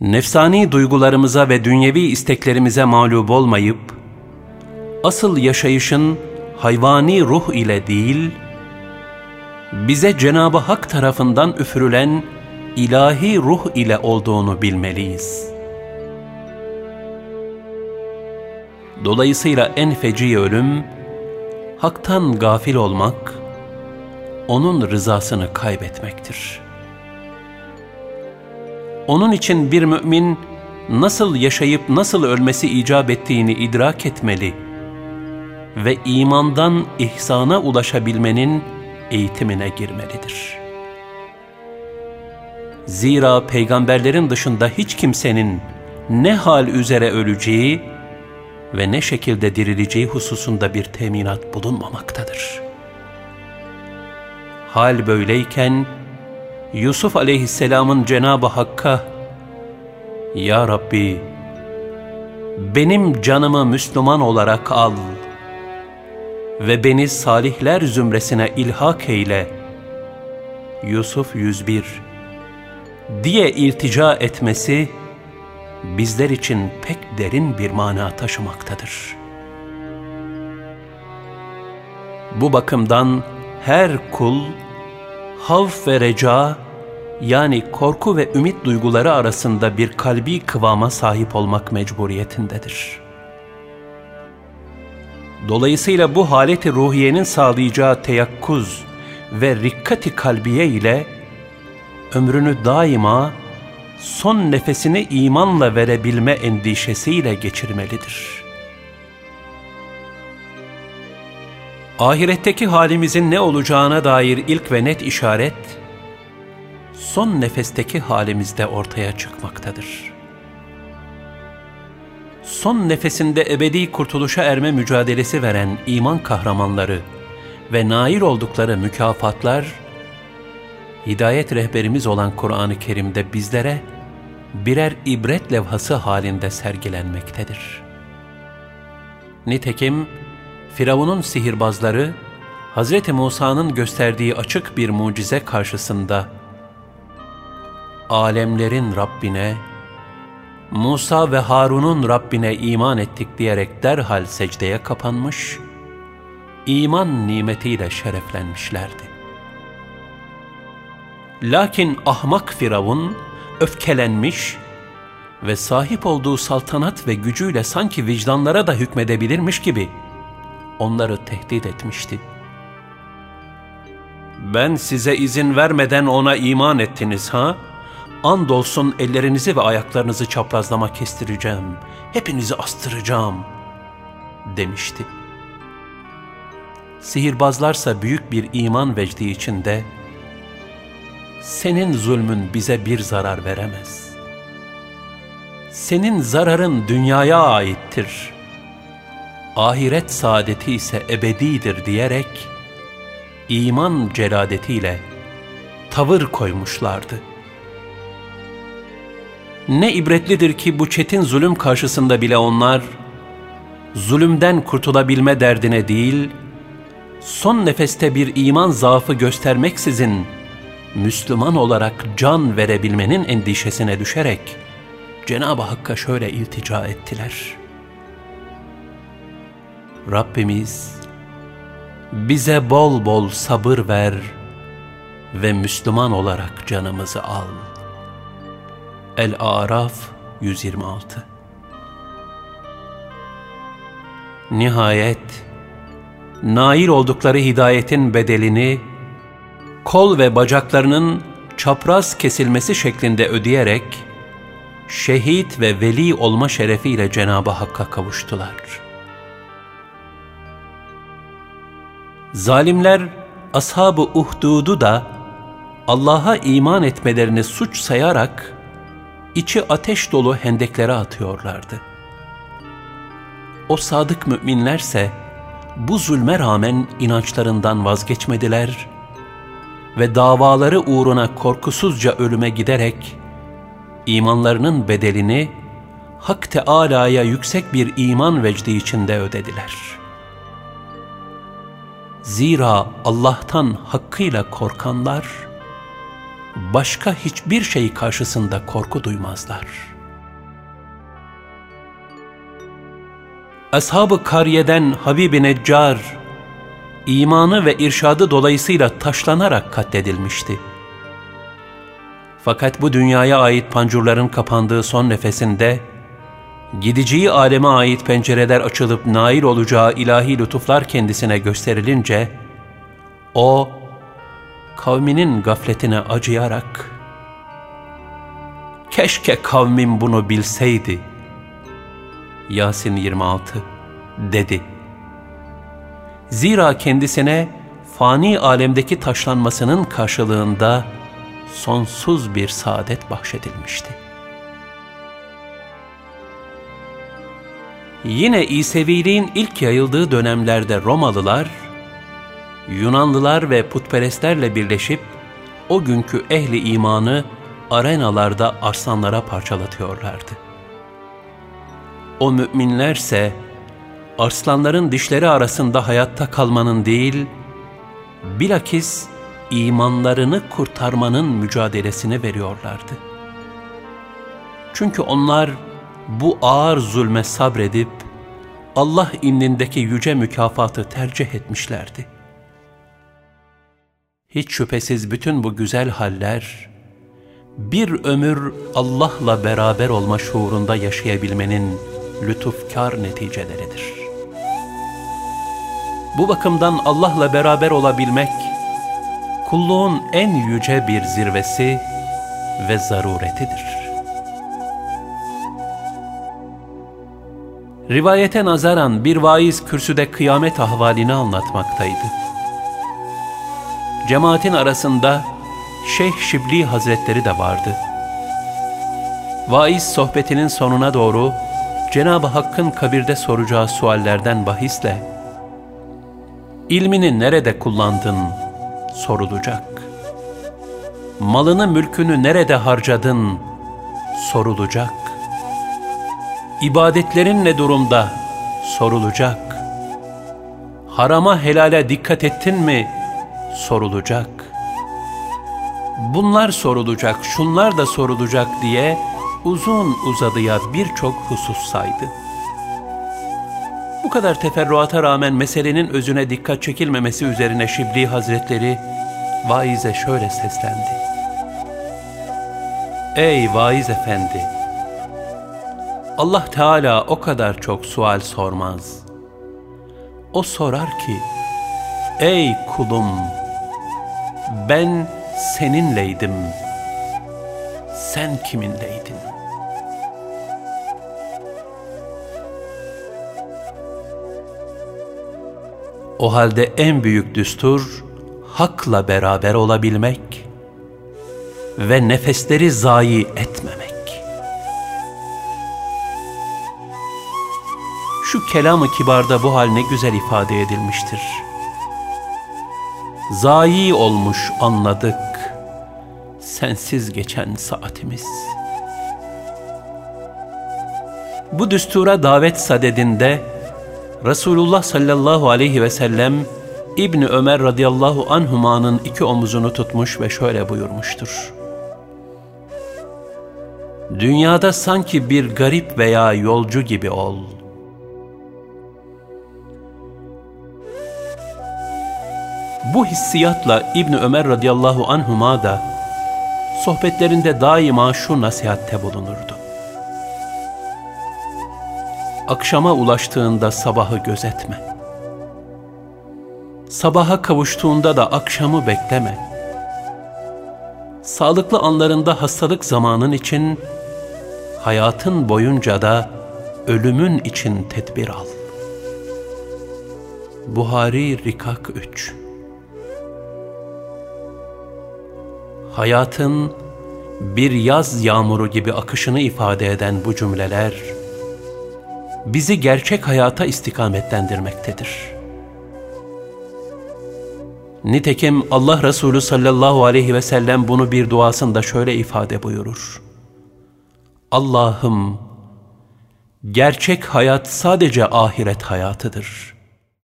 Nefsani duygularımıza ve dünyevi isteklerimize mağlup olmayıp, asıl yaşayışın hayvani ruh ile değil, bize Cenab-ı Hak tarafından üfürülen ilahi ruh ile olduğunu bilmeliyiz. Dolayısıyla en feci ölüm, Hak'tan gafil olmak, O'nun rızasını kaybetmektir. Onun için bir mümin, nasıl yaşayıp nasıl ölmesi icap ettiğini idrak etmeli ve imandan ihsana ulaşabilmenin eğitimine girmelidir. Zira peygamberlerin dışında hiç kimsenin ne hal üzere öleceği ve ne şekilde dirileceği hususunda bir teminat bulunmamaktadır. Hal böyleyken Yusuf aleyhisselamın Cenab-ı Hakk'a Ya Rabbi benim canımı Müslüman olarak al ve beni salihler zümresine ilhak eyle. Yusuf 101 diye iltica etmesi bizler için pek derin bir mana taşımaktadır. Bu bakımdan her kul havf ve reca yani korku ve ümit duyguları arasında bir kalbi kıvama sahip olmak mecburiyetindedir. Dolayısıyla bu haleti ruhiyenin sağlayacağı teyakkuz ve rikkati kalbiye ile ömrünü daima son nefesini imanla verebilme endişesiyle geçirmelidir. Ahiretteki halimizin ne olacağına dair ilk ve net işaret, son nefesteki halimizde ortaya çıkmaktadır. Son nefesinde ebedi kurtuluşa erme mücadelesi veren iman kahramanları ve nail oldukları mükafatlar, hidayet rehberimiz olan Kur'an-ı Kerim'de bizlere birer ibret levhası halinde sergilenmektedir. Nitekim Firavun'un sihirbazları Hz. Musa'nın gösterdiği açık bir mucize karşısında alemlerin Rabbine, Musa ve Harun'un Rabbine iman ettik diyerek derhal secdeye kapanmış, iman nimetiyle şereflenmişlerdi. Lakin ahmak Firavun öfkelenmiş ve sahip olduğu saltanat ve gücüyle sanki vicdanlara da hükmedebilirmiş gibi onları tehdit etmişti. Ben size izin vermeden ona iman ettiniz ha? Andolsun ellerinizi ve ayaklarınızı çaprazlama kestireceğim. Hepinizi astıracağım demişti. Sihirbazlarsa büyük bir iman vecdi içinde senin zulmün bize bir zarar veremez. Senin zararın dünyaya aittir. Ahiret saadeti ise ebedidir diyerek iman celadetiyle tavır koymuşlardı. Ne ibretlidir ki bu çetin zulüm karşısında bile onlar zulümden kurtulabilme derdine değil, son nefeste bir iman zaafı göstermeksizin Müslüman olarak can verebilmenin endişesine düşerek Cenab-ı Hakk'a şöyle iltica ettiler. Rabbimiz bize bol bol sabır ver ve Müslüman olarak canımızı al. El-Araf 126 Nihayet nail oldukları hidayetin bedelini kol ve bacaklarının çapraz kesilmesi şeklinde ödeyerek şehit ve veli olma şerefiyle Cenab-ı Hakk'a kavuştular. Zalimler ashab-ı uhdudu da Allah'a iman etmelerini suç sayarak içi ateş dolu hendeklere atıyorlardı. O sadık müminlerse bu zulme rağmen inançlarından vazgeçmediler ve davaları uğruna korkusuzca ölüme giderek imanlarının bedelini Hak Teâlâ'ya yüksek bir iman vecdi içinde ödediler. Zira Allah'tan hakkıyla korkanlar başka hiçbir şey karşısında korku duymazlar. Ashab-ı Kariye'den Habib-i Neccar, imanı ve irşadı dolayısıyla taşlanarak katledilmişti. Fakat bu dünyaya ait pancurların kapandığı son nefesinde, gideceği aleme ait pencereler açılıp nail olacağı ilahi lütuflar kendisine gösterilince, o, kavminin gafletine acıyarak, keşke kavmim bunu bilseydi, Yasin 26 dedi. Zira kendisine fani alemdeki taşlanmasının karşılığında sonsuz bir saadet bahşedilmişti. Yine İseviliğin ilk yayıldığı dönemlerde Romalılar, Yunanlılar ve putperestlerle birleşip o günkü ehli imanı arenalarda arslanlara parçalatıyorlardı. O müminlerse arslanların dişleri arasında hayatta kalmanın değil, bilakis imanlarını kurtarmanın mücadelesini veriyorlardı. Çünkü onlar bu ağır zulme sabredip Allah indindeki yüce mükafatı tercih etmişlerdi. Hiç şüphesiz bütün bu güzel haller, bir ömür Allah'la beraber olma şuurunda yaşayabilmenin lütufkar neticeleridir. Bu bakımdan Allah'la beraber olabilmek, kulluğun en yüce bir zirvesi ve zaruretidir. Rivayete nazaran bir vaiz kürsüde kıyamet ahvalini anlatmaktaydı. Cemaatin arasında Şeyh Şibli Hazretleri de vardı. Vaiz sohbetinin sonuna doğru Cenab-ı Hakk'ın kabirde soracağı suallerden bahisle ilmini nerede kullandın sorulacak. Malını mülkünü nerede harcadın sorulacak. İbadetlerin ne durumda sorulacak. Harama helale dikkat ettin mi sorulacak. Bunlar sorulacak, şunlar da sorulacak diye uzun uzadıya birçok husus saydı. Bu kadar teferruata rağmen meselenin özüne dikkat çekilmemesi üzerine Şibli Hazretleri vaize şöyle seslendi. Ey vaiz efendi! Allah Teala o kadar çok sual sormaz. O sorar ki, Ey kulum! Ben seninleydim. Sen kiminleydin? O halde en büyük düstur hakla beraber olabilmek ve nefesleri zayi etmemek. Şu kelamı kibarda bu hal ne güzel ifade edilmiştir. Zayi olmuş anladık sensiz geçen saatimiz. Bu düstura davet sadedinde Resulullah sallallahu aleyhi ve sellem İbni Ömer radıyallahu anhumanın iki omuzunu tutmuş ve şöyle buyurmuştur. Dünyada sanki bir garip veya yolcu gibi ol. Bu hissiyatla İbni Ömer radıyallahu anhuma da sohbetlerinde daima şu nasihatte bulunurdu akşama ulaştığında sabahı gözetme. Sabaha kavuştuğunda da akşamı bekleme. Sağlıklı anlarında hastalık zamanın için, hayatın boyunca da ölümün için tedbir al. Buhari Rikak 3 Hayatın bir yaz yağmuru gibi akışını ifade eden bu cümleler, bizi gerçek hayata istikametlendirmektedir. Nitekim Allah Resulü sallallahu aleyhi ve sellem bunu bir duasında şöyle ifade buyurur. Allah'ım, gerçek hayat sadece ahiret hayatıdır.